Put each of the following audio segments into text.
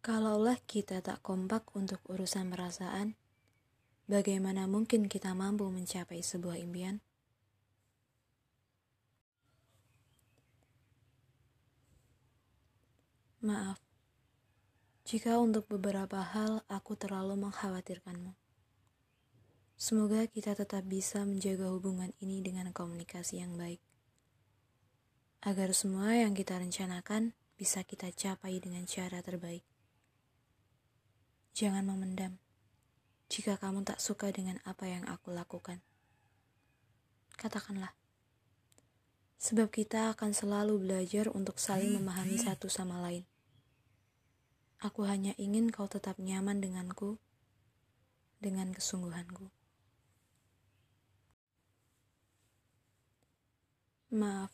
Kalaulah kita tak kompak untuk urusan perasaan, bagaimana mungkin kita mampu mencapai sebuah impian? Maaf, jika untuk beberapa hal aku terlalu mengkhawatirkanmu. Semoga kita tetap bisa menjaga hubungan ini dengan komunikasi yang baik, agar semua yang kita rencanakan bisa kita capai dengan cara terbaik. Jangan memendam jika kamu tak suka dengan apa yang aku lakukan. Katakanlah, sebab kita akan selalu belajar untuk saling memahami satu sama lain. Aku hanya ingin kau tetap nyaman denganku, dengan kesungguhanku. Maaf,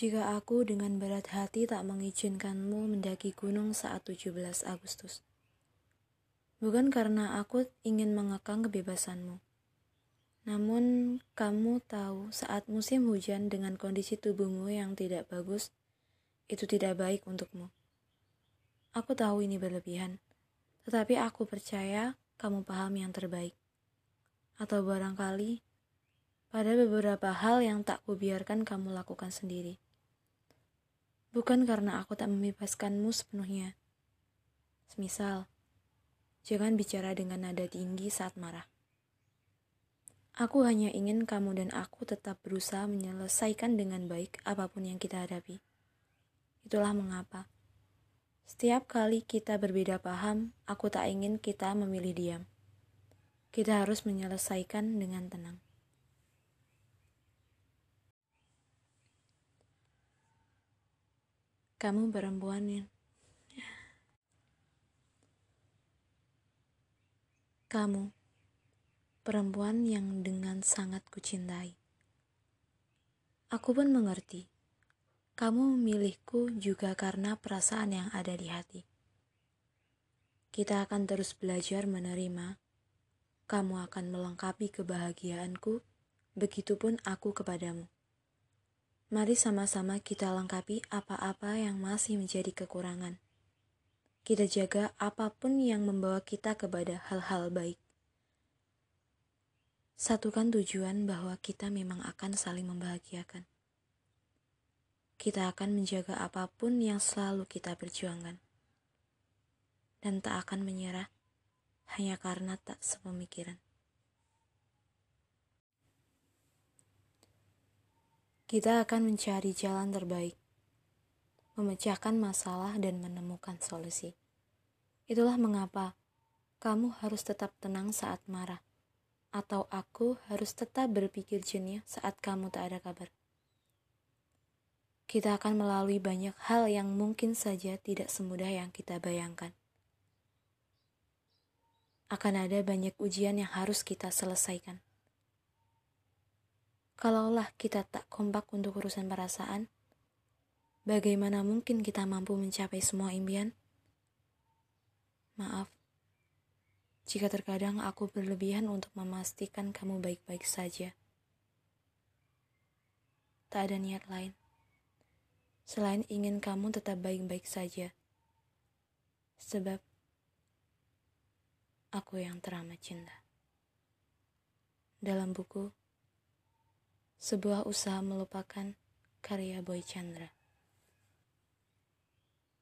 jika aku dengan berat hati tak mengizinkanmu mendaki gunung saat 17 Agustus. Bukan karena aku ingin mengekang kebebasanmu. Namun, kamu tahu saat musim hujan dengan kondisi tubuhmu yang tidak bagus, itu tidak baik untukmu. Aku tahu ini berlebihan, tetapi aku percaya kamu paham yang terbaik. Atau barangkali pada beberapa hal yang tak kubiarkan kamu lakukan sendiri. Bukan karena aku tak membebaskanmu sepenuhnya. Semisal, jangan bicara dengan nada tinggi saat marah. Aku hanya ingin kamu dan aku tetap berusaha menyelesaikan dengan baik apa pun yang kita hadapi. Itulah mengapa. Setiap kali kita berbeda paham, aku tak ingin kita memilih diam. Kita harus menyelesaikan dengan tenang. Kamu perempuan yang Kamu perempuan yang dengan sangat kucintai. Aku pun mengerti. Kamu memilihku juga karena perasaan yang ada di hati. Kita akan terus belajar menerima. Kamu akan melengkapi kebahagiaanku, begitupun aku kepadamu. Mari sama-sama kita lengkapi apa-apa yang masih menjadi kekurangan. Kita jaga apa pun yang membawa kita kepada hal-hal baik. Satukan tujuan bahwa kita memang akan saling membahagiakan. Kita akan menjaga apa pun yang selalu kita perjuangkan. Dan tak akan menyerah hanya karena tak sepemikiran. Kita akan mencari jalan terbaik, memecahkan masalah, dan menemukan solusi. Itulah mengapa kamu harus tetap tenang saat marah, atau aku harus tetap berpikir jernih saat kamu tak ada kabar. Kita akan melalui banyak hal yang mungkin saja tidak semudah yang kita bayangkan. Akan ada banyak ujian yang harus kita selesaikan Kalaulah kita tak kompak untuk urusan perasaan, bagaimana mungkin kita mampu mencapai semua impian? Maaf, jika terkadang aku berlebihan untuk memastikan kamu baik-baik saja. Tak ada niat lain selain ingin kamu tetap baik-baik saja, sebab aku yang teramat cinta. Dalam buku sebuah usaha melupakan karya Boy Chandra.